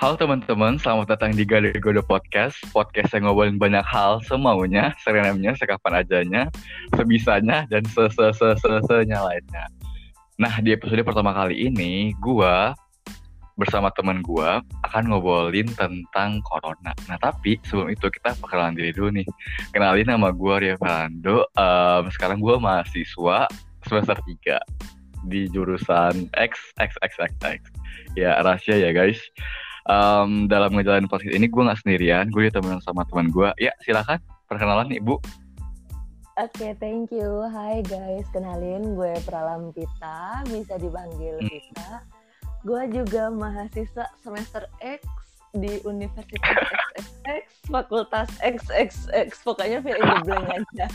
Halo teman-teman, selamat datang di Gade Godo Podcast. Podcast yang ngobrolin banyak hal semaunya, serenamnya, sekapan ajanya, sebisanya, dan se se se se se lainnya. Nah, di episode pertama kali ini, gua bersama teman gua akan ngobrolin tentang corona. Nah, tapi sebelum itu kita perkenalan diri dulu nih. Kenalin nama gua Ria Fernando. Um, sekarang gua mahasiswa semester 3 di jurusan X X X X X. Ya, rahasia ya guys um, dalam ngejalanin podcast ini gue nggak sendirian gue ditemenin sama teman gue ya silakan perkenalan ibu Oke, okay, thank you. Hai guys, kenalin gue Pralam Pita, bisa dipanggil hmm. Pita. Gue juga mahasiswa semester X di Universitas XXX, Fakultas XXX, pokoknya fill in the blank aja.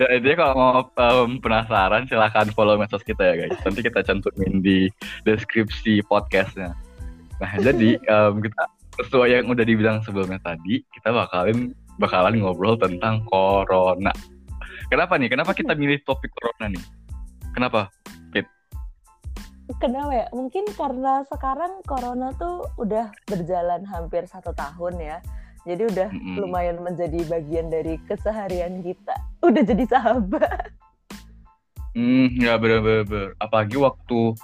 ya intinya kalau mau um, penasaran silahkan follow medsos kita ya guys. Nanti kita cantumin di deskripsi podcastnya. Nah, jadi um, kita sesuai yang udah dibilang sebelumnya tadi, kita bakalan bakalan ngobrol tentang corona. Kenapa nih? Kenapa kita milih topik corona nih? Kenapa, Pit? Kenapa ya? Mungkin karena sekarang corona tuh udah berjalan hampir satu tahun ya. Jadi udah mm -hmm. lumayan menjadi bagian dari keseharian kita. Udah jadi sahabat. Hmm, ya bener-bener. Apalagi waktu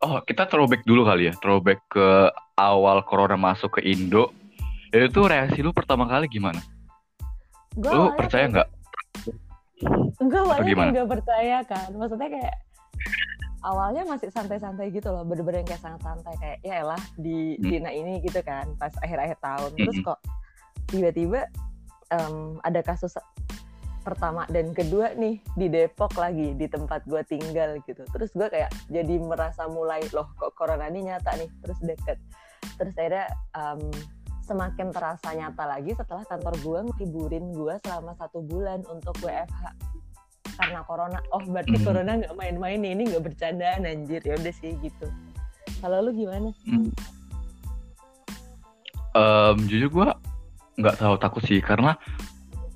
Oh, kita throwback dulu kali ya. Throwback ke awal corona masuk ke Indo. Itu reaksi lu pertama kali gimana? Gua lu percaya nggak? Enggak, awalnya percaya kan. Maksudnya kayak awalnya masih santai-santai gitu loh. Bener-bener kayak sangat santai. Kayak ya elah di hmm. Dina ini gitu kan. Pas akhir-akhir tahun. Terus hmm. kok tiba-tiba um, ada kasus pertama dan kedua nih di Depok lagi di tempat gue tinggal gitu. Terus gue kayak jadi merasa mulai loh kok corona ini nyata nih? Terus deket. Terus akhirnya um, semakin terasa nyata lagi setelah kantor gue ngeliburin gue selama satu bulan untuk WFH karena corona. Oh berarti hmm. corona nggak main-main ini nggak bercandaan anjir. Ya udah sih gitu. Kalau lu gimana? Hmm. um, jujur gue nggak tahu takut sih. Karena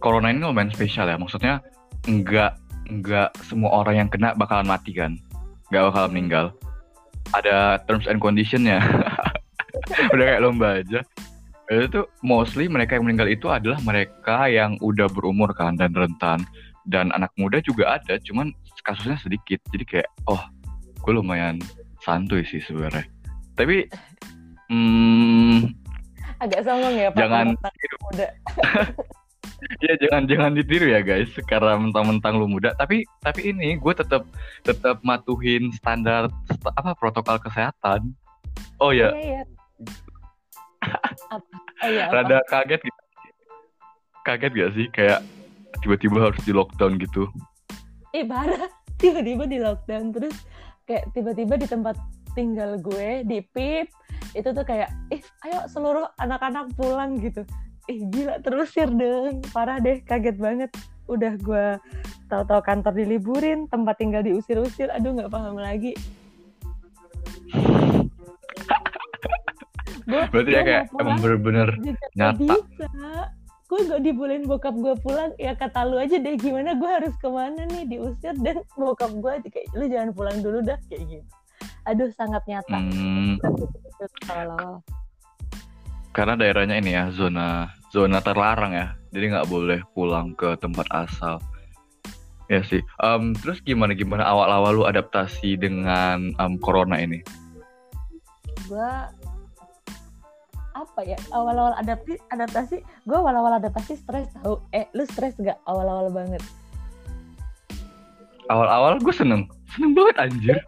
corona ini lumayan spesial ya. Maksudnya nggak nggak semua orang yang kena bakalan mati kan, nggak bakal meninggal. Ada terms and conditionnya. udah kayak lomba aja. Itu tuh mostly mereka yang meninggal itu adalah mereka yang udah berumur kan dan rentan dan anak muda juga ada, cuman kasusnya sedikit. Jadi kayak oh, gue lumayan santuy sih sebenarnya. Tapi hmm, agak sombong ya Pak jangan muda. ya jangan jangan ditiru ya guys karena mentang-mentang lu muda. Tapi tapi ini gue tetap tetap matuhin standar apa protokol kesehatan. Oh ya. Iya, iya. Oh, iya, rada kaget gitu kaget gak sih? Kayak tiba-tiba harus di lockdown gitu. Eh parah. Tiba-tiba di lockdown terus kayak tiba-tiba di tempat tinggal gue di pip itu tuh kayak ih ayo seluruh anak-anak pulang gitu ih gila terusir dong parah deh kaget banget. Udah gue tahu-tahu kantor diliburin tempat tinggal diusir-usir. Aduh nggak paham lagi. Gua, berarti ya kayak emang bener-bener nyata. gue gak dibolehin bokap gue pulang. Ya kata lu aja deh gimana gue harus ke mana nih? Diusir dan bokap gue kayak lu jangan pulang dulu dah kayak gitu. Aduh sangat nyata. Hmm karena daerahnya ini ya zona zona terlarang ya. Jadi nggak boleh pulang ke tempat asal. Ya sih. Um, terus gimana gimana awal-awal lu adaptasi dengan um, corona ini? Gua apa ya awal-awal adaptasi adaptasi gue awal-awal adaptasi stres tau. Eh lu stres gak awal-awal banget? Awal-awal gue seneng. Seneng banget anjir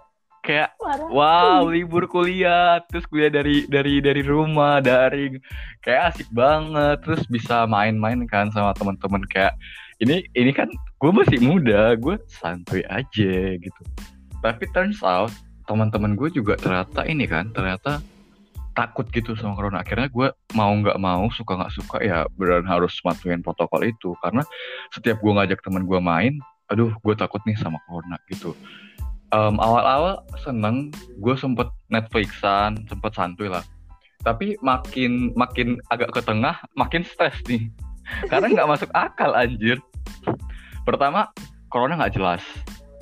kayak Marah. wow libur kuliah. Terus kuliah dari dari dari rumah dari kayak asik banget. Terus bisa main-main kan sama teman-teman kayak ini ini kan gue masih muda gue santuy aja gitu. Tapi turns out teman-teman gue juga ternyata ini kan ternyata takut gitu sama corona. Akhirnya gue mau nggak mau suka nggak suka ya beneran harus matuin protokol itu. Karena setiap gue ngajak teman gue main aduh gue takut nih sama corona gitu um, awal-awal seneng gue sempet Netflixan sempet santuy lah tapi makin makin agak ke tengah makin stres nih karena nggak masuk akal anjir pertama corona nggak jelas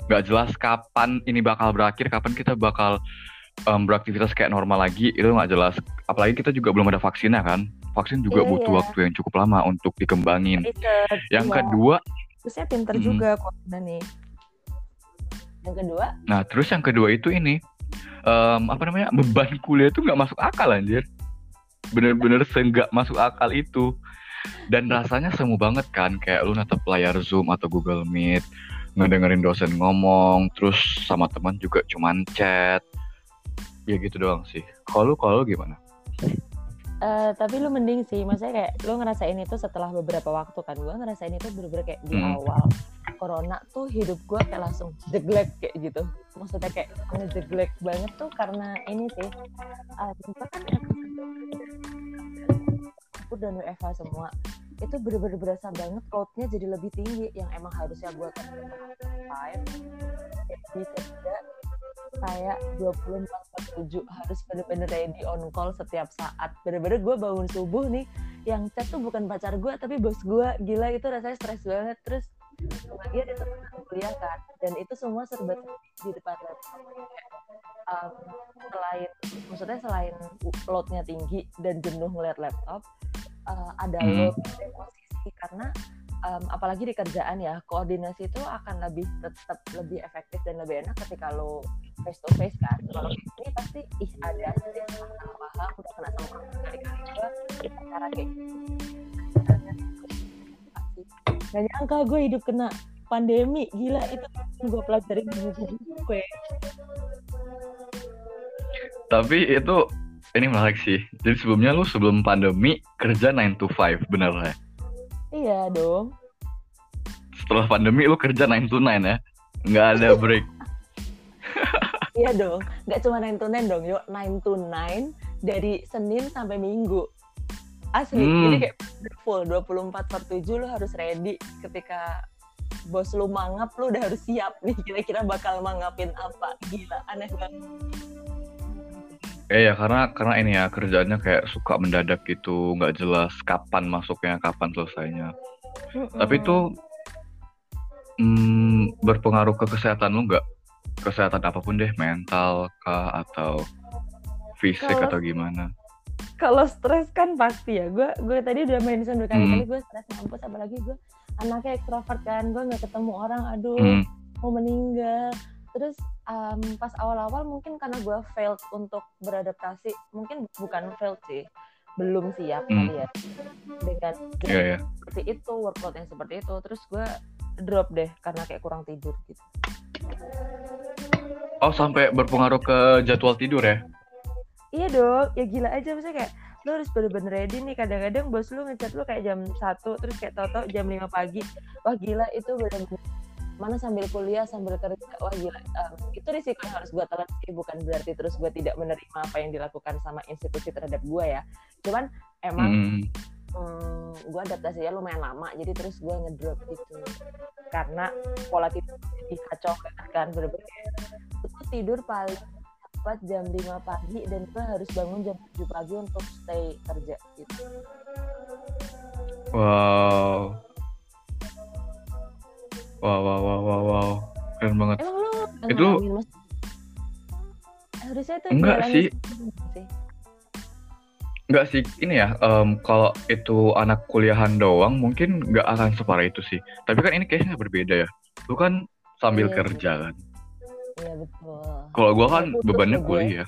nggak jelas kapan ini bakal berakhir kapan kita bakal um, beraktivitas kayak normal lagi itu nggak jelas. Apalagi kita juga belum ada vaksinnya kan. Vaksin juga iya, butuh iya. waktu yang cukup lama untuk dikembangin. yang iya. kedua, terusnya pinter hmm. juga kok nih. Yang kedua? Nah, terus yang kedua itu ini um, apa namanya beban kuliah itu nggak masuk akal anjir. Bener-bener seenggak masuk akal itu dan rasanya semu banget kan kayak lu natap layar Zoom atau Google Meet ngedengerin dosen ngomong terus sama teman juga cuman chat ya gitu doang sih kalau kalau gimana Uh, tapi lu mending sih, maksudnya kayak lu ngerasain itu setelah beberapa waktu kan, gue ngerasain itu bener-bener kayak di hmm. awal. Corona tuh hidup gue kayak langsung jeglek kayak gitu, maksudnya kayak ngejeglek banget tuh karena ini sih, uh, kita kan aku dan WFH semua itu bener-bener berasa banget loadnya jadi lebih tinggi yang emang harusnya gue kan five jadi kerja kayak 24 per 7 harus bener-bener ready on call setiap saat. Bener-bener gue bangun subuh nih yang chat tuh bukan pacar gue tapi bos gue gila itu rasanya stres banget. Terus lagi ada teman kuliah kan dan itu semua serba di depan laptop um, selain maksudnya selain loadnya tinggi dan jenuh ngeliat laptop uh, ada hmm. load posisi karena um, apalagi di kerjaan ya koordinasi itu akan lebih tetap lebih efektif dan lebih enak ketika lo face to face kan kalau ini pasti ih ada sih salah paham udah kena sama kali-kali juga cara kayak Gak nyangka gue hidup kena pandemi gila itu gue pelajari gue tapi itu ini menarik sih. Jadi sebelumnya lu sebelum pandemi kerja 9 to 5, bener ya? Iya dong. Setelah pandemi lu kerja 9 to 9 ya? Nggak ada break. Iya dong. Nggak cuma 9 to 9 dong, yuk. 9 to 9 dari Senin sampai Minggu. Asli. Hmm. Jadi kayak full 24 per 7 lu harus ready ketika bos lu mangap lu udah harus siap nih kira-kira bakal mangapin apa. Gila, aneh banget. Eh ya karena karena ini ya kerjaannya kayak suka mendadak gitu, nggak jelas kapan masuknya, kapan selesainya. Mm-mm. Tapi itu mm, berpengaruh ke kesehatan lu nggak? Kesehatan apa pun deh, mental kah atau fisik kalo, atau gimana? Kalau stres kan pasti ya. Gue gue tadi udah mention berkali-kali mm. gue stres mampus, apalagi gue anaknya ekstrovert kan, gue nggak ketemu orang, aduh mm. mau meninggal terus um, pas awal-awal mungkin karena gue failed untuk beradaptasi mungkin bukan failed sih belum siap hmm. kali ya dengan yeah, yeah. seperti itu workload yang seperti itu terus gue drop deh karena kayak kurang tidur gitu. Oh sampai berpengaruh ke jadwal tidur ya? Iya dong ya gila aja. Misalnya kayak lu harus bener-bener ready nih. Kadang-kadang bos lu ngechat lu kayak jam satu terus kayak tau-tau jam 5 pagi. Wah gila itu bener-bener mana sambil kuliah sambil kerja. Wah gila. Um, itu risiko yang harus gue telan sih. Bukan berarti terus gue tidak menerima apa yang dilakukan sama institusi terhadap gue ya. Cuman emang hmm. Hmm, gue adaptasinya lumayan lama jadi terus gue ngedrop gitu karena pola tidur kacau kan bener-bener itu tidur paling cepat jam 5 pagi dan gue harus bangun jam 7 pagi untuk stay kerja gitu wow Wow, wow, wow, wow, wow. Keren banget. Emang lu itu harusnya itu enggak sih. sih. Enggak sih, ini ya, um, kalau itu anak kuliahan doang mungkin nggak akan separah itu sih. Tapi kan ini case-nya berbeda ya. Lu kan sambil iya, kerja kan. Iya betul. Kalau gua kan bebannya kuliah.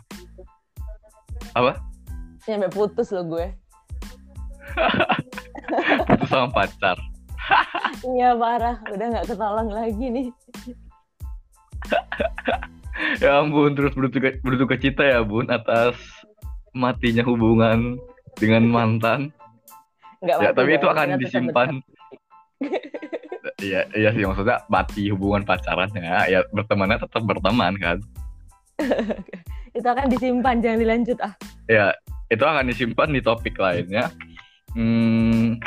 Apa? Sampai putus lo gue. putus sama pacar. Iya parah, udah nggak ketolong lagi nih. ya ampun, terus berduka, berduka cita ya bun atas matinya hubungan dengan mantan. Nggak ya, tapi itu akan disimpan. Iya, iya sih maksudnya mati hubungan pacaran ya, ya bertemannya tetap berteman kan. itu akan disimpan, jangan dilanjut ah. Ya, itu akan disimpan di topik lainnya. Hmm,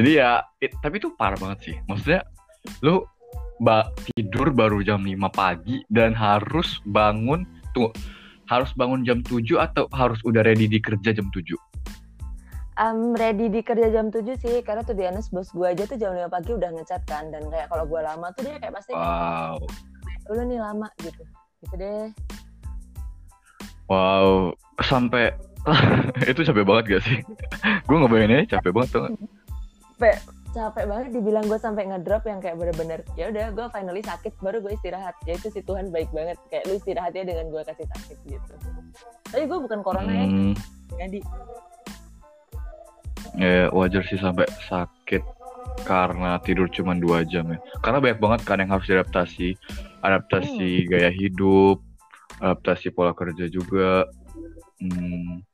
jadi ya it, tapi itu parah banget sih maksudnya lu ba tidur baru jam 5 pagi dan harus bangun tuh harus bangun jam 7 atau harus udah ready di kerja jam 7 um, ready di kerja jam 7 sih karena tuh Dianes bos gue aja tuh jam 5 pagi udah ngechat kan dan kayak kalau gue lama tuh dia kayak pasti wow. dulu nih lama gitu. Gitu deh. Wow. Sampai itu capek banget gak sih? Gue ngebayanginnya capek banget tuh capek capek banget dibilang gue sampai ngedrop yang kayak bener-bener ya udah gue finally sakit baru gue istirahat ya itu si Tuhan baik banget kayak lu istirahatnya dengan gue kasih sakit gitu tapi gue bukan corona ya. hmm. ya jadi ya wajar sih sampai sakit karena tidur cuma dua jam ya karena banyak banget kan yang harus diadaptasi adaptasi hmm. gaya hidup adaptasi pola kerja juga hmm.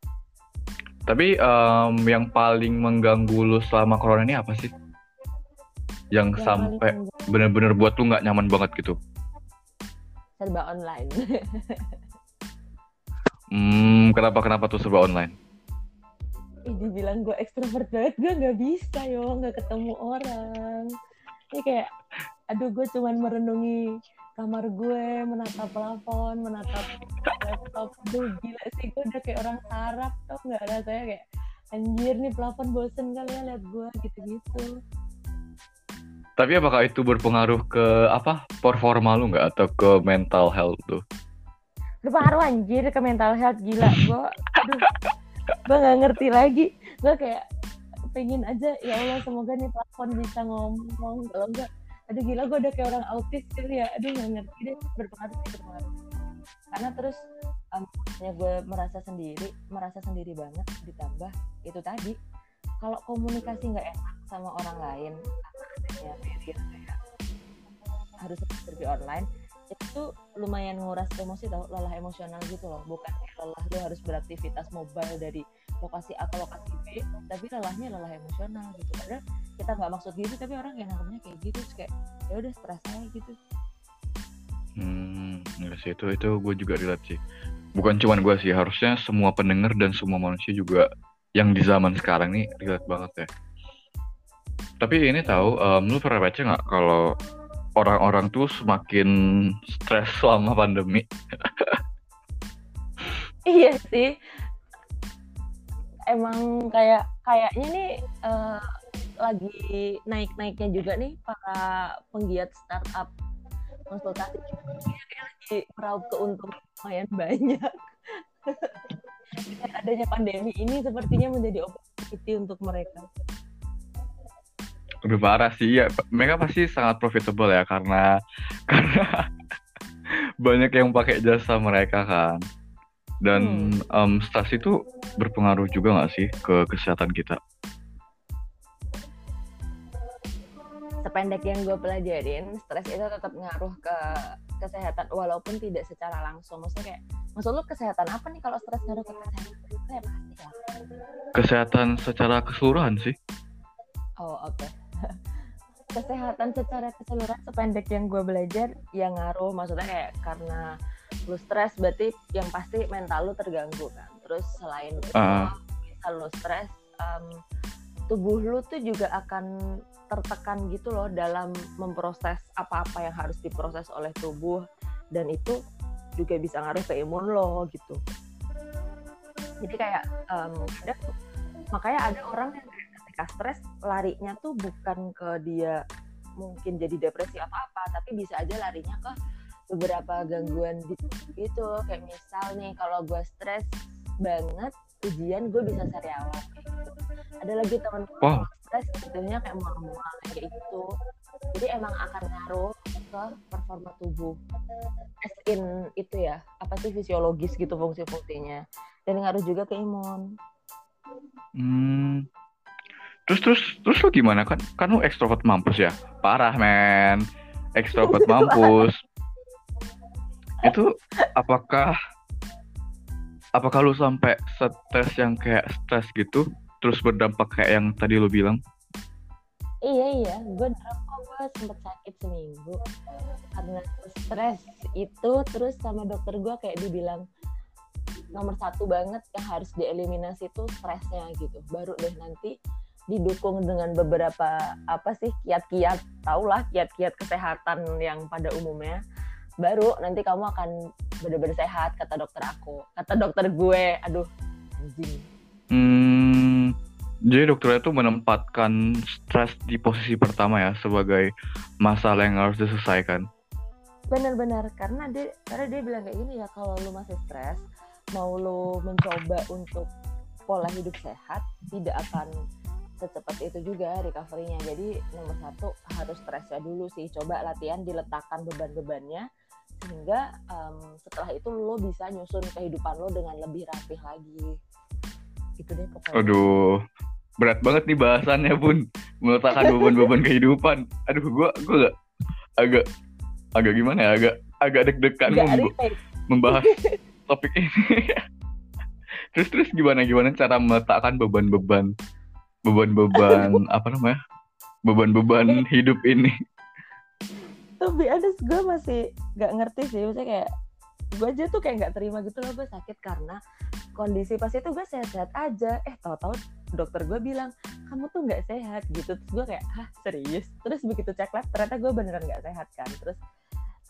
tapi um, yang paling mengganggu lu selama corona ini apa sih yang, yang sampai bener-bener buat lu nggak nyaman banget gitu. Serba online. Hmm kenapa kenapa tuh serba online? Ih, dibilang gue ekstrovert banget gue nggak bisa yo. Nggak ketemu orang. Ini kayak aduh gue cuman merenungi kamar gue menatap plafon menatap laptop. Tuh gila sih gue udah kayak orang sarap tau nggak? Rasanya kayak anjir nih plafon bosen kali ya liat gue gitu-gitu tapi apakah itu berpengaruh ke apa performa lu nggak atau ke mental health tuh? Berpengaruh anjir ke mental health gila gue. Gue nggak ngerti lagi. Gue kayak pengen aja ya Allah semoga nih plafon bisa ngomong kalau enggak aduh gila gue udah kayak orang autis gitu ya aduh nggak ngerti deh berpengaruh sih berpengaruh karena terus um, gue merasa sendiri merasa sendiri banget ditambah itu tadi kalau komunikasi nggak enak sama orang lain karena kayak harus seperti online itu lumayan nguras emosi tau lelah emosional gitu loh. Bukan lelah lu harus beraktivitas mobile dari lokasi A ke lokasi B tapi lelahnya lelah emosional gitu. Padahal kita nggak maksud gitu tapi orang yang nangkepnya kayak gitu kayak ya udah stres aja gitu. Hmm enggak sih itu itu gue juga relate sih. Bukan cuman gue sih harusnya semua pendengar dan semua manusia juga yang di zaman sekarang nih relate banget ya tapi ini tahu um, lu pernah baca nggak kalau orang-orang tuh semakin stres selama pandemi. iya sih. Emang kayak kayaknya nih uh, lagi naik-naiknya juga nih para penggiat startup konsultasi lagi meraup keuntungan lumayan banyak. adanya pandemi ini sepertinya menjadi opportunity untuk mereka. Udah parah sih ya. Mereka pasti sangat profitable ya karena karena banyak yang pakai jasa mereka kan. Dan hmm. um, stres itu berpengaruh juga nggak sih ke kesehatan kita? Sependek yang gue pelajarin, stres itu tetap ngaruh ke kesehatan walaupun tidak secara langsung. Maksudnya kayak, maksud lu kesehatan apa nih kalau stres ngaruh ke kesehatan? Ya pasti ya. Kesehatan secara keseluruhan sih. Oh oke. Okay kesehatan secara keseluruhan sependek yang gue belajar yang ngaruh maksudnya kayak karena lu stres berarti yang pasti mental lu terganggu kan terus selain itu uh. lu stres um, tubuh lu tuh juga akan tertekan gitu loh dalam memproses apa-apa yang harus diproses oleh tubuh. Dan itu juga bisa ngaruh ke imun lo gitu. Jadi kayak um, ada makanya ada orang yang ketika stres larinya tuh bukan ke dia mungkin jadi depresi atau apa tapi bisa aja larinya ke beberapa gangguan gitu. Kayak misal nih kalau gue stres banget ujian gue bisa sariawan gitu. Ada lagi teman wow. stres sebetulnya kayak mual-mual kayak itu jadi emang akan ngaruh ke performa tubuh as in itu ya apa sih fisiologis gitu fungsi-fungsinya dan ngaruh juga ke imun hmm Terus terus terus lu gimana kan? Kan lu ekstrovert mampus ya. Parah men. Ekstrovert mampus. Itu apakah apakah lu sampai stres yang kayak stres gitu terus berdampak kayak yang tadi lu bilang? Iya iya, gue kok gue sempet sakit seminggu. Karena stres itu terus sama dokter gue kayak dibilang nomor satu banget yang harus dieliminasi itu stresnya gitu. Baru deh nanti didukung dengan beberapa apa sih kiat-kiat tahulah kiat-kiat kesehatan yang pada umumnya. Baru nanti kamu akan benar-benar sehat kata dokter aku. Kata dokter gue. Aduh anjing hmm, jadi dokter itu menempatkan stres di posisi pertama ya sebagai masalah yang harus diselesaikan benar-benar karena dia karena dia bilang kayak gini ya kalau lu masih stres mau lo mencoba untuk pola hidup sehat tidak akan secepat itu juga recovery-nya. Jadi nomor satu harus stresnya dulu sih. Coba latihan diletakkan beban-bebannya sehingga um, setelah itu lo bisa nyusun kehidupan lo dengan lebih rapih lagi. Itu deh pokoknya. Aduh, berat banget nih bahasannya pun meletakkan beban-beban kehidupan. Aduh, gua gua gak, agak agak gimana ya? Agak agak deg-degan membahas topik ini. terus terus gimana gimana cara meletakkan beban-beban beban-beban apa namanya beban-beban hidup ini tuh be honest gue masih gak ngerti sih maksudnya kayak gue aja tuh kayak gak terima gitu loh gue sakit karena kondisi pas itu gue sehat-sehat aja. Eh tahu-tahu dokter gue bilang kamu tuh nggak sehat gitu. Terus gue kayak hah serius? Terus begitu cek lab ternyata gue beneran nggak sehat kan. Terus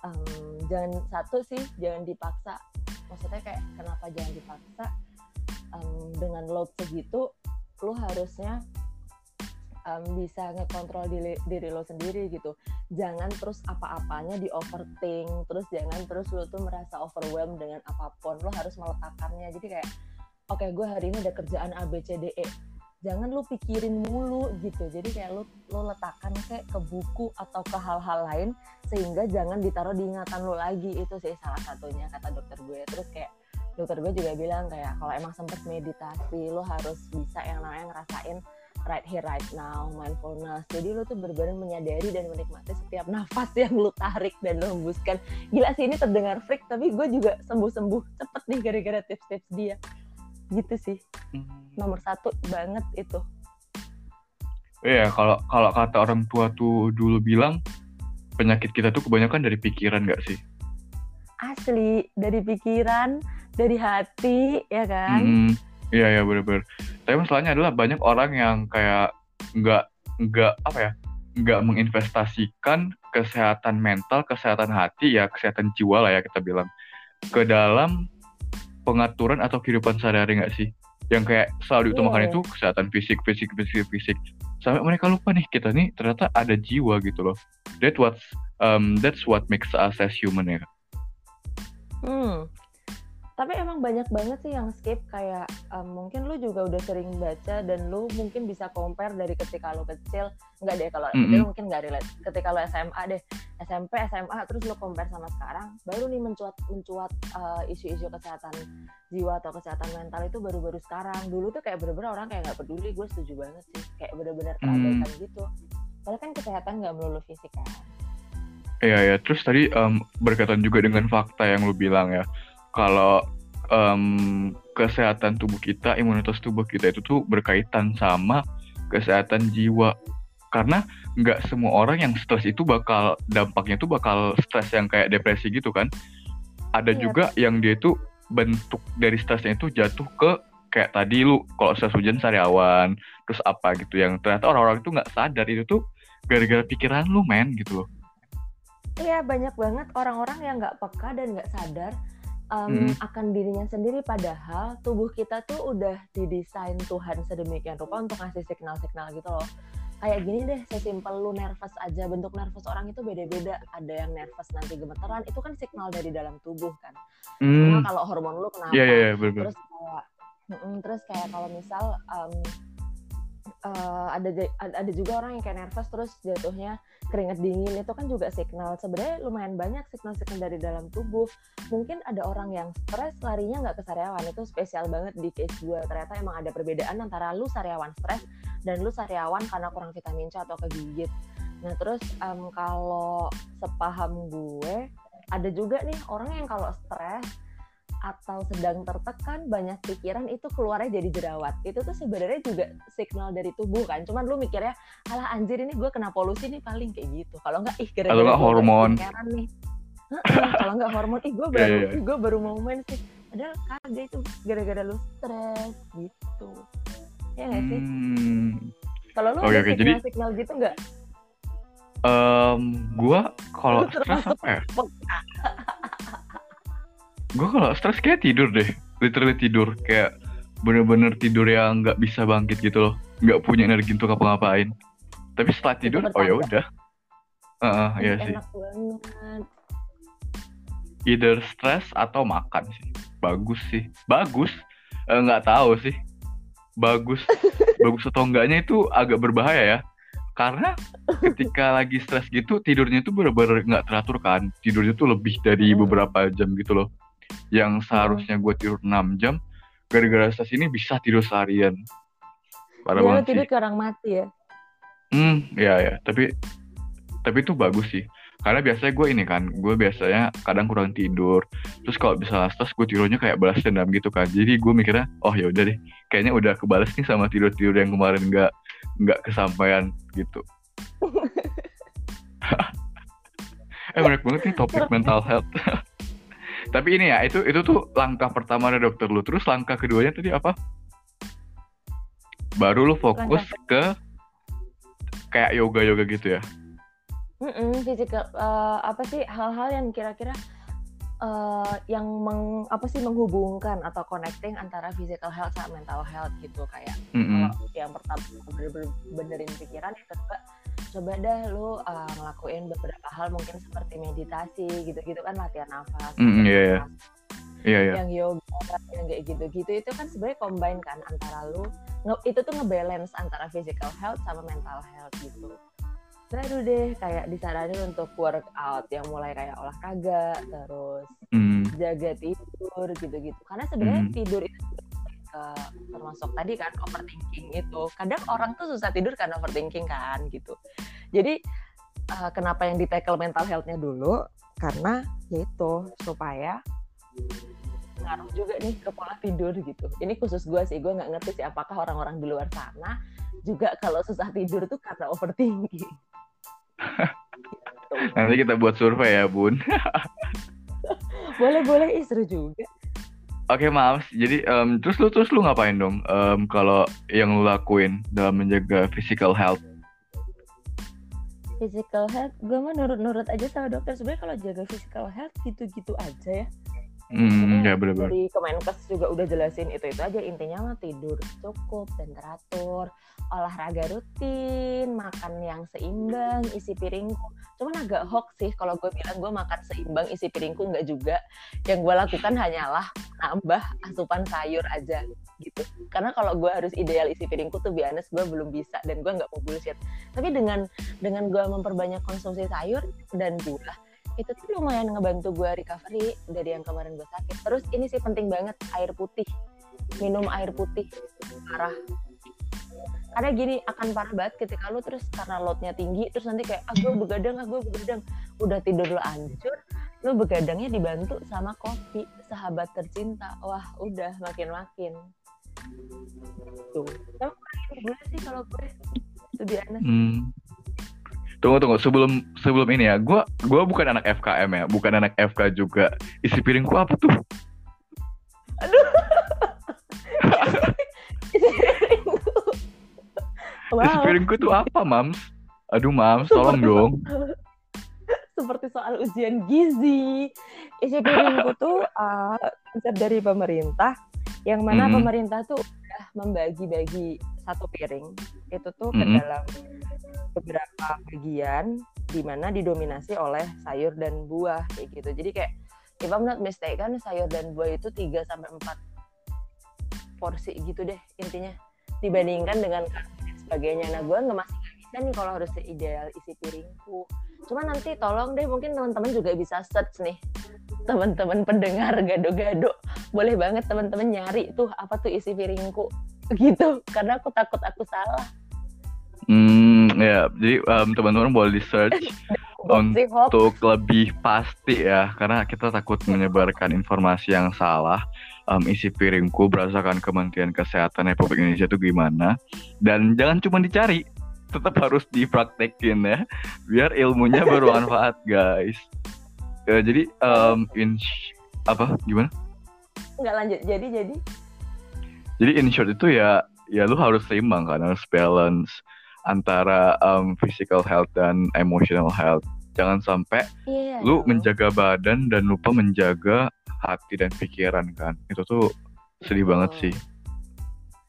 um, jangan satu sih jangan dipaksa. Maksudnya kayak kenapa jangan dipaksa? Um, dengan load segitu lo harusnya um, bisa ngekontrol diri, diri lo sendiri gitu. Jangan terus apa-apanya di overthink terus jangan terus lo tuh merasa overwhelmed dengan apa pun. Lo harus meletakkannya. Jadi kayak oke okay, gue hari ini ada kerjaan A B C D E. Jangan lo pikirin mulu gitu. Jadi kayak lo lo letakkan kayak ke buku atau ke hal-hal lain sehingga jangan ditaruh di ingatan lo lagi. Itu sih salah satunya kata dokter gue. Terus kayak dokter gue juga bilang kayak kalau emang sempet meditasi lo harus bisa yang namanya ngerasain right here right now mindfulness. Jadi lo tuh benar-benar menyadari dan menikmati setiap nafas yang lo tarik dan lo hembuskan. Gila sih ini terdengar freak tapi gue juga sembuh-sembuh cepet nih gara-gara tips-tips dia. Gitu sih. Hmm. nomor satu banget itu. Iya, kalau kalau kata orang tua tuh dulu bilang penyakit kita tuh kebanyakan dari pikiran gak sih? Asli dari pikiran dari hati ya kan? Hmm, iya ya benar-benar tapi masalahnya adalah banyak orang yang kayak nggak nggak apa ya nggak menginvestasikan kesehatan mental kesehatan hati ya kesehatan jiwa lah ya kita bilang ke dalam pengaturan atau kehidupan sehari-hari nggak sih? Yang kayak selalu diutamakan yeah. itu kesehatan fisik fisik fisik fisik. Sampai mereka lupa nih kita nih ternyata ada jiwa gitu loh. That what um, that's what makes us as human ya. Hmm tapi emang banyak banget sih yang skip kayak um, mungkin lu juga udah sering baca dan lu mungkin bisa compare dari ketika lu kecil. Nggak deh kalau mm -hmm. mungkin nggak relate. Ketika lu SMA deh SMP SMA terus lu compare sama sekarang baru nih mencuat mencuat uh, isu-isu kesehatan jiwa atau kesehatan mental itu baru-baru sekarang. Dulu tuh kayak bener-bener orang kayak nggak peduli gue setuju banget sih. Kayak bener-bener terabaikan mm. gitu. Padahal kan kesehatan nggak melulu fisik kan? Iya ya, terus tadi um, berkaitan juga dengan fakta yang lu bilang ya, kalau um, kesehatan tubuh kita, imunitas tubuh kita itu tuh berkaitan sama kesehatan jiwa. Karena nggak semua orang yang stres itu bakal dampaknya tuh bakal stres yang kayak depresi gitu kan. Ada iya. juga yang dia itu bentuk dari stresnya itu jatuh ke kayak tadi lu kalau stres hujan sariawan terus apa gitu yang ternyata orang-orang itu nggak sadar itu tuh gara-gara pikiran lu men gitu loh. Iya banyak banget orang-orang yang nggak peka dan nggak sadar um, hmm. akan dirinya sendiri padahal tubuh kita tuh udah didesain Tuhan sedemikian rupa untuk ngasih signal-signal gitu loh. Kayak gini deh sesimpel lu nervous aja bentuk nervous orang itu beda-beda. Ada yang nervous nanti gemeteran itu kan signal dari dalam tubuh kan. Hmm. kalau hormon lu kenapa? Yeah, yeah, yeah, terus kayak mm, terus kayak kalau misal um, uh, ada ada juga orang yang kayak nervous terus jatuhnya keringat dingin. Itu kan juga signal. Sebenarnya lumayan banyak signal-signal dari dalam tubuh. Mungkin ada orang yang stres larinya nggak ke sariawan. Itu spesial banget di case gue ternyata emang ada perbedaan antara lu sariawan stres dan lu sariawan karena kurang vitamin C atau kegigit nah terus um, kalau sepaham gue ada juga nih orang yang kalau stres atau sedang tertekan banyak pikiran itu keluarnya jadi jerawat. Itu tuh sebenarnya juga signal dari tubuh kan. Cuman lu mikirnya alah anjir ini gue kena polusi nih paling kayak gitu. Kalau nggak ih gara-gara hormon. nih. Kalau nggak hormon ih gue baru yeah, yeah. gue baru mau main sih. Padahal kagak itu gara-gara lu stres gitu. Ya nggak sih? Hmm. kalau lu okay, ada okay, signal signal jadi... gitu nggak? Um, gue kalau stres apa ya gue kalau stres kayak tidur deh. Literally tidur. Kayak bener-bener tidur yang nggak bisa bangkit gitu loh. Nggak punya energi untuk apa-ngapain tapi setelah tidur oh ya udah. Uh, uh, ya sih. banget. either stres atau makan sih. Bagus sih. Bagus? Eh, nggak uh, tahu sih. Bagus. Bagus atau enggaknya itu agak berbahaya ya. Karena ketika lagi stres gitu tidurnya itu benar-benar nggak teratur kan. Tidurnya tuh lebih dari hmm. beberapa jam gitu loh yang seharusnya gue tidur 6 jam gara-gara stres ini bisa tidur seharian. Parah ya, banget tidur ke orang mati ya? Hmm ya ya tapi tapi itu bagus sih. Karena biasanya gue ini kan gue biasanya kadang kurang tidur. Terus kalau bisa stres gue tidurnya kayak balas dendam gitu kan. Jadi gue mikirnya oh ya udah deh kayaknya udah kebales nih sama tidur tidur yang kemarin nggak nggak kesampaian gitu. Eh menarik banget nih topik mental health tapi ini ya itu itu tuh langkah pertama dari dokter lu. Terus langkah keduanya tadi apa? Baru lu fokus ke kayak yoga yoga gitu ya? Mm-mm, physical uh, apa sih hal-hal yang kira-kira uh, yang meng, apa sih menghubungkan atau connecting antara physical health sama mental health gitu. Kayak mm-hmm. kalau yang pertama bener-bener benerin pikiran yang kedua coba dah lu uh, ngelakuin beberapa hal mungkin seperti meditasi gitu-gitu kan latihan nafas mm-hmm, yeah, yeah. Yeah, yeah. yang yoga yang kayak gitu-gitu itu kan sebenarnya combine kan antara lu itu tuh ngebalance antara physical health sama mental health gitu baru deh kayak disaranin untuk workout yang mulai kayak olahraga terus mm. jaga tidur gitu-gitu karena sebenarnya mm. tidur itu uh, termasuk tadi kan overthinking itu kadang orang tuh susah tidur karena overthinking kan gitu jadi uh, kenapa yang di tackle mental healthnya dulu karena yaitu supaya ngaruh juga nih ke pola tidur gitu ini khusus gue sih gue nggak ngerti sih apakah orang-orang di luar sana juga kalau susah tidur tuh karena overthinking Nanti kita buat survei ya, Bun. boleh, boleh. Ih, seru juga. Oke, maaf. Jadi, um, terus lu terus lu ngapain dong? Um, kalau yang lu lakuin dalam menjaga physical health? Physical health, gue mah nurut-nurut aja sama dokter. Sebenarnya kalau jaga physical health gitu-gitu aja ya. Hmm, ya benar-benar. Di Kemenkes juga udah jelasin itu itu aja intinya mah tidur cukup dan teratur, olahraga rutin, makan yang seimbang, isi piringku. Cuman agak hoax sih kalau gue bilang gue makan seimbang isi piringku nggak juga. Yang gue lakukan hanyalah nambah asupan sayur aja gitu. Karena kalau gue harus ideal isi piringku tuh biasanya gue belum bisa dan gue nggak mau bullshit. Tapi dengan dengan gue memperbanyak konsumsi sayur dan buah itu tuh lumayan ngebantu gue recovery dari yang kemarin gue sakit terus ini sih penting banget air putih minum air putih parah karena gini akan parah banget ketika lu terus karena loadnya tinggi terus nanti kayak ah gue begadang ah gue begadang. Udah tidur lu hancur lu begadangnya dibantu sama kopi sahabat tercinta. Wah udah makin makin tuh sama gue sih kalau gue? Lebih aneh hmm. Tunggu tunggu. Sebelum sebelum ini ya, gue gua bukan anak FKM ya, bukan anak FK juga. Isi piringku apa tuh? Aduh. Isi piringku tuh apa, Mams? Aduh, Mams, tolong dong. Seperti soal ujian gizi. Isi piringku tuh uh, dari pemerintah, yang mana hmm. pemerintah tuh udah membagi-bagi satu piring itu tuh ke hmm. dalam beberapa bagian di mana didominasi oleh sayur dan buah kayak gitu. Jadi kayak if I'm not mistaken sayur dan buah itu 3 sampai 4 porsi gitu deh intinya dibandingkan dengan sebagainya. Nah, gue nggak masih gak bisa nih kalau harus ideal isi piringku. Cuma nanti tolong deh mungkin teman-teman juga bisa search nih. Teman-teman pendengar gado-gado, boleh banget teman-teman nyari tuh apa tuh isi piringku gitu karena aku takut aku salah. Hmm, ya. Jadi um, teman-teman boleh di search untuk lebih pasti ya, karena kita takut menyebarkan informasi yang salah. Um, isi piringku berdasarkan Kementerian Kesehatan Republik Indonesia itu gimana? Dan jangan cuma dicari, tetap harus dipraktekin ya, biar ilmunya bermanfaat guys. Ya, jadi um, in apa gimana? Enggak lanjut. Jadi jadi. Jadi in short itu ya ya lu harus seimbang kan, harus balance antara um, physical health dan emotional health. Jangan sampai yeah, lu no. menjaga badan dan lupa menjaga hati dan pikiran kan. Itu tuh sedih oh. banget sih.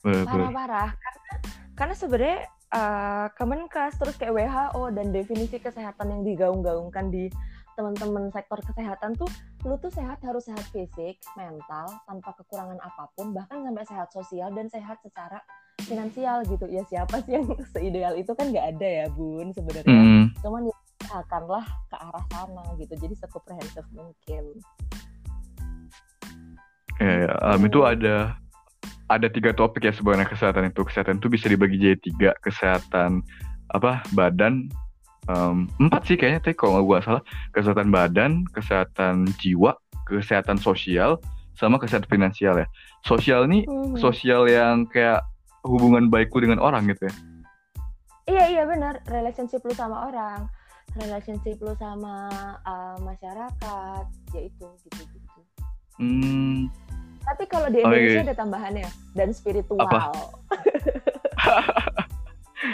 Parah-parah. Karena, karena sebenarnya uh, Kemenkes terus kayak WHO dan definisi kesehatan yang digaung-gaungkan di teman-teman sektor kesehatan tuh lu tuh sehat harus sehat fisik, mental, tanpa kekurangan apa pun, bahkan sampai sehat sosial dan sehat secara finansial gitu. Ya siapa sih yang seideal itu kan nggak ada ya bun sebenarnya. Mm. Cuman ya akanlah ke arah sana gitu. Jadi sekomprehensif mungkin. Ya, ya. Um, itu ada ada tiga topik ya sebenarnya kesehatan itu. Kesehatan itu bisa dibagi jadi tiga. Kesehatan apa badan, um, empat sih kayaknya tapi kalau nggak gue salah kesehatan badan kesehatan jiwa kesehatan sosial sama kesehatan finansial ya sosial nih hmm. sosial yang kayak hubungan baikku dengan orang gitu ya iya iya benar relationship lu sama orang relationship lu sama uh, masyarakat ya itu gitu gitu hmm. Tapi kalau di Indonesia okay. ada tambahannya dan spiritual Apa?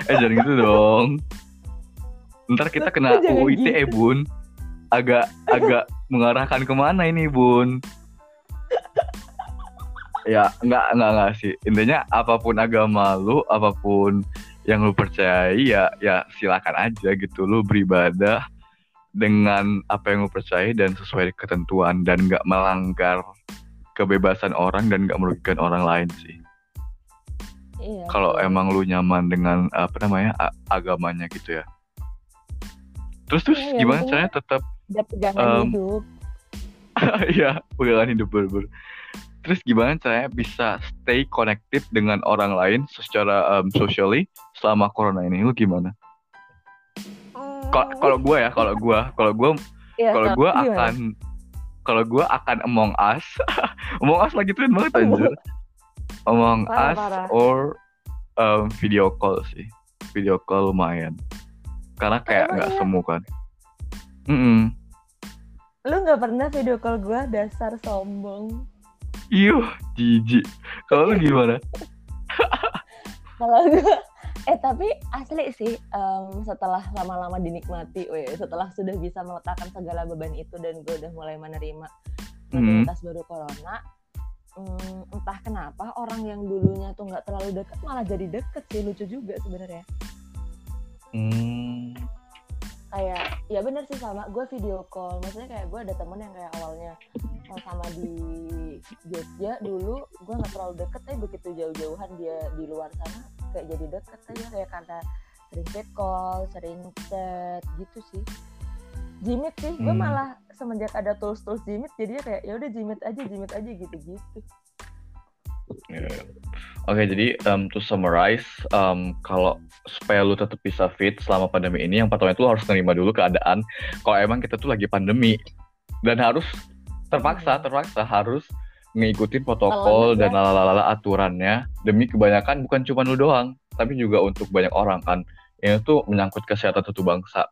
eh jangan gitu dong ntar kita kena UU ITE gitu. bun agak agak mengarahkan ke mana ini bun ya nggak nggak nggak sih intinya apa pun agama lu apa pun yang lu percayai ya ya silakan aja gitu lu beribadah dengan apa yang lu percaya dan sesuai ketentuan dan nggak melanggar kebebasan orang dan nggak merugikan orang lain sih. Iya, Kalau emang lu nyaman dengan apa namanya agamanya gitu ya terus terus ya, gimana caranya tetap ada pegangan um, hidup Iya, pegangan hidup. Terus gimana caranya bisa stay connected dengan orang lain secara um, socially selama corona ini? Lu gimana? Kalau gue ya, kalau gue, kalau gue, ya, kalau gue akan, kalau gue akan Among Us, Among Us lagi tren banget anjir. Among parah, Us parah. or um, video call sih, video call lumayan karena kayak nggak ya? semu kan mm -mm. lu nggak pernah video call gue dasar sombong Iya, jijik. Kalau lu gimana? Kalau gue, eh tapi asli sih um, setelah lama-lama dinikmati, weh, setelah sudah bisa meletakkan segala beban itu dan gue udah mulai menerima rutinitas mm. baru corona, um, entah kenapa orang yang dulunya tuh nggak terlalu deket malah jadi deket sih lucu juga sebenarnya. Hmm. Kayak ya bener sih sama gue video call. Maksudnya kayak gue ada temen yang kayak awalnya sama di Jogja dulu gue nggak terlalu deket tapi begitu jauh-jauhan dia di luar sana kayak jadi deket aja kayak karena sering video call, sering chat gitu sih. Jimit sih, gue hmm. malah semenjak ada tools-tools Jimit jadinya kayak ya udah Jimit aja, Jimit aja gitu-gitu. Yeah. Oke, okay, jadi um, to summarize, um, kalau supaya lu tetap bisa fit selama pandemi ini, yang pertama itu lu harus terima dulu keadaan. Kalau emang kita tuh lagi pandemi dan harus terpaksa, hmm. terpaksa harus ngikutin protokol dan lalala aturannya demi kebanyakan bukan cuma lu doang, tapi juga untuk banyak orang kan. Ini tuh menyangkut kesehatan satu bangsa.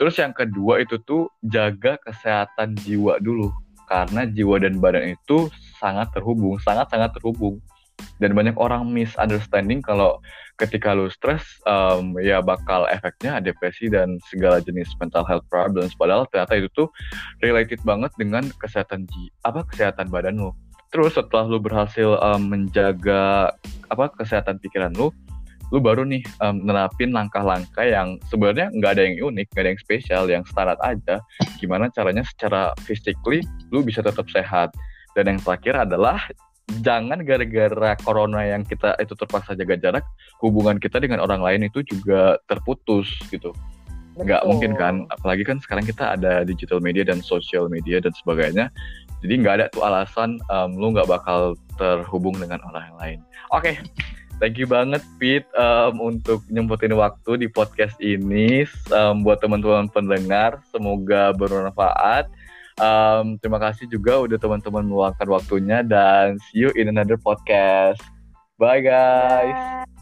Terus yang kedua itu tuh jaga kesehatan jiwa dulu. Karena jiwa dan badan itu sangat terhubung, sangat-sangat terhubung. Dan banyak orang misunderstanding kalau ketika lu stres um, ya bakal efeknya depresi dan segala jenis mental health problems. Padahal ternyata itu tuh related banget dengan kesehatan ji apa kesehatan badan lu terus setelah lu berhasil um, menjaga apa kesehatan pikiran lu lu baru nih um, nerapin langkah-langkah yang sebenarnya nggak ada yang unik, nggak ada yang spesial, yang standar aja. Gimana caranya secara physically lu bisa tetap sehat. Dan yang terakhir adalah jangan gara-gara corona yang kita itu terpaksa jaga jarak, hubungan kita dengan orang lain itu juga terputus gitu. Nggak mungkin kan, apalagi kan sekarang kita ada digital media dan social media dan sebagainya. Jadi nggak ada tuh alasan um, lu nggak bakal terhubung dengan orang yang lain. Oke, okay. thank you banget Pete um, untuk nyempetin waktu di podcast ini. Um, buat teman-teman pendengar, semoga bermanfaat. Um, terima kasih juga udah teman-teman meluangkan waktunya dan see you in another podcast. Bye guys. Bye.